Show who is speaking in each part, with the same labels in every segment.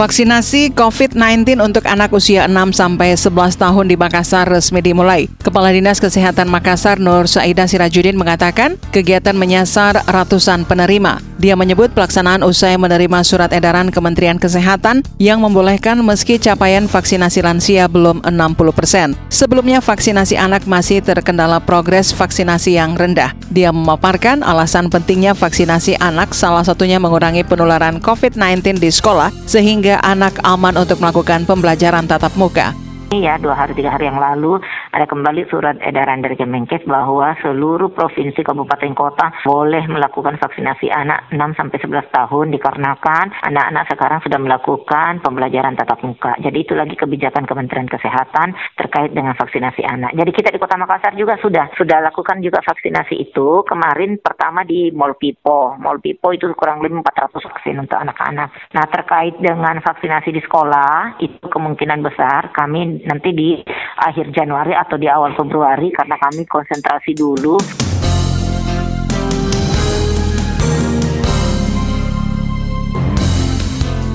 Speaker 1: Vaksinasi COVID-19 untuk anak usia 6 sampai 11 tahun di Makassar resmi dimulai. Kepala Dinas Kesehatan Makassar Nur Saida Sirajudin mengatakan kegiatan menyasar ratusan penerima. Dia menyebut pelaksanaan usai menerima surat edaran Kementerian Kesehatan yang membolehkan meski capaian vaksinasi lansia belum 60 persen. Sebelumnya vaksinasi anak masih terkendala progres vaksinasi yang rendah. Dia memaparkan alasan pentingnya vaksinasi anak salah satunya mengurangi penularan COVID-19 di sekolah sehingga anak aman untuk melakukan pembelajaran tatap muka?
Speaker 2: Ya dua hari tiga hari yang lalu ada kembali surat edaran dari Kemenkes bahwa seluruh provinsi kabupaten kota boleh melakukan vaksinasi anak 6 sampai 11 tahun dikarenakan anak-anak sekarang sudah melakukan pembelajaran tatap muka. Jadi itu lagi kebijakan Kementerian Kesehatan terkait dengan vaksinasi anak. Jadi kita di Kota Makassar juga sudah sudah lakukan juga vaksinasi itu kemarin pertama di Mall Pipo. Mall Pipo itu kurang lebih 400 vaksin untuk anak-anak. Nah, terkait dengan vaksinasi di sekolah itu kemungkinan besar kami nanti di akhir Januari atau di awal Februari karena kami konsentrasi dulu.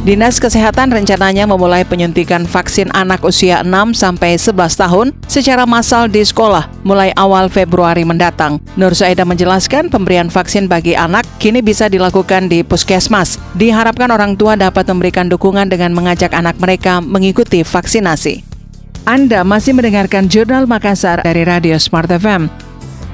Speaker 1: Dinas Kesehatan rencananya memulai penyuntikan vaksin anak usia 6 sampai 11 tahun secara massal di sekolah mulai awal Februari mendatang. Nur Saida menjelaskan pemberian vaksin bagi anak kini bisa dilakukan di puskesmas. Diharapkan orang tua dapat memberikan dukungan dengan mengajak anak mereka mengikuti vaksinasi. Anda masih mendengarkan Jurnal Makassar dari Radio Smart FM.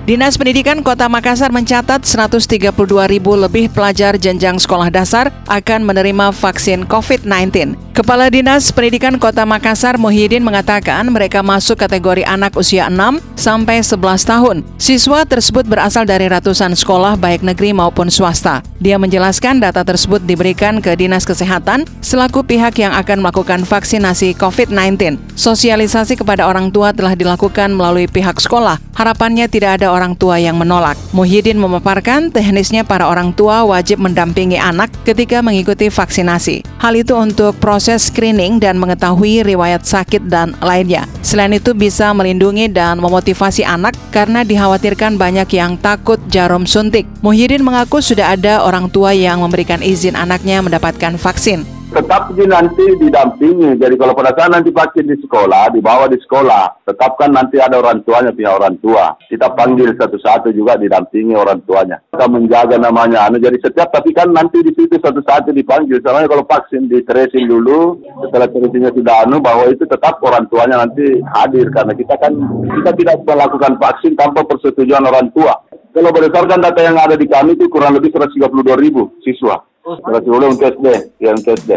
Speaker 1: Dinas Pendidikan Kota Makassar mencatat 132 ribu lebih pelajar jenjang sekolah dasar akan menerima vaksin COVID-19. Kepala Dinas Pendidikan Kota Makassar Muhyiddin mengatakan mereka masuk kategori anak usia 6 sampai 11 tahun. Siswa tersebut berasal dari ratusan sekolah baik negeri maupun swasta. Dia menjelaskan data tersebut diberikan ke Dinas Kesehatan selaku pihak yang akan melakukan vaksinasi COVID-19. Sosialisasi kepada orang tua telah dilakukan melalui pihak sekolah. Harapannya tidak ada orang tua yang menolak. Muhyiddin memaparkan teknisnya para orang tua wajib mendampingi anak ketika mengikuti vaksinasi. Hal itu untuk proses screening dan mengetahui riwayat sakit dan lainnya. Selain itu bisa melindungi dan memotivasi anak karena dikhawatirkan banyak yang takut jarum suntik. Muhyiddin mengaku sudah ada orang tua yang memberikan izin anaknya mendapatkan vaksin
Speaker 3: tetap nanti didampingi. Jadi kalau pada saat nanti vaksin di sekolah, dibawa di sekolah, tetapkan nanti ada orang tuanya pihak orang tua. Kita panggil satu-satu juga didampingi orang tuanya. Kita menjaga namanya. Anu jadi setiap tapi kan nanti di situ satu-satu dipanggil. Soalnya kalau vaksin di tracing dulu, setelah tracingnya sudah anu bahwa itu tetap orang tuanya nanti hadir karena kita kan kita tidak melakukan vaksin tanpa persetujuan orang tua. Kalau berdasarkan data yang ada di kami itu kurang lebih 132 ribu siswa. Terima kasih untuk SD, yang SD.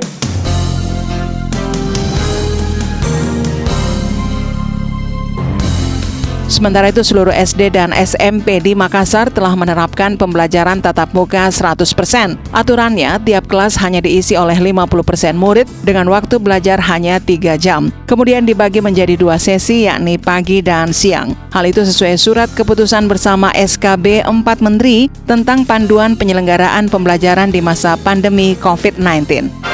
Speaker 1: Sementara itu seluruh SD dan SMP di Makassar telah menerapkan pembelajaran tatap muka 100%. Aturannya, tiap kelas hanya diisi oleh 50% murid dengan waktu belajar hanya 3 jam. Kemudian dibagi menjadi dua sesi yakni pagi dan siang. Hal itu sesuai surat keputusan bersama SKB 4 Menteri tentang panduan penyelenggaraan pembelajaran di masa pandemi COVID-19.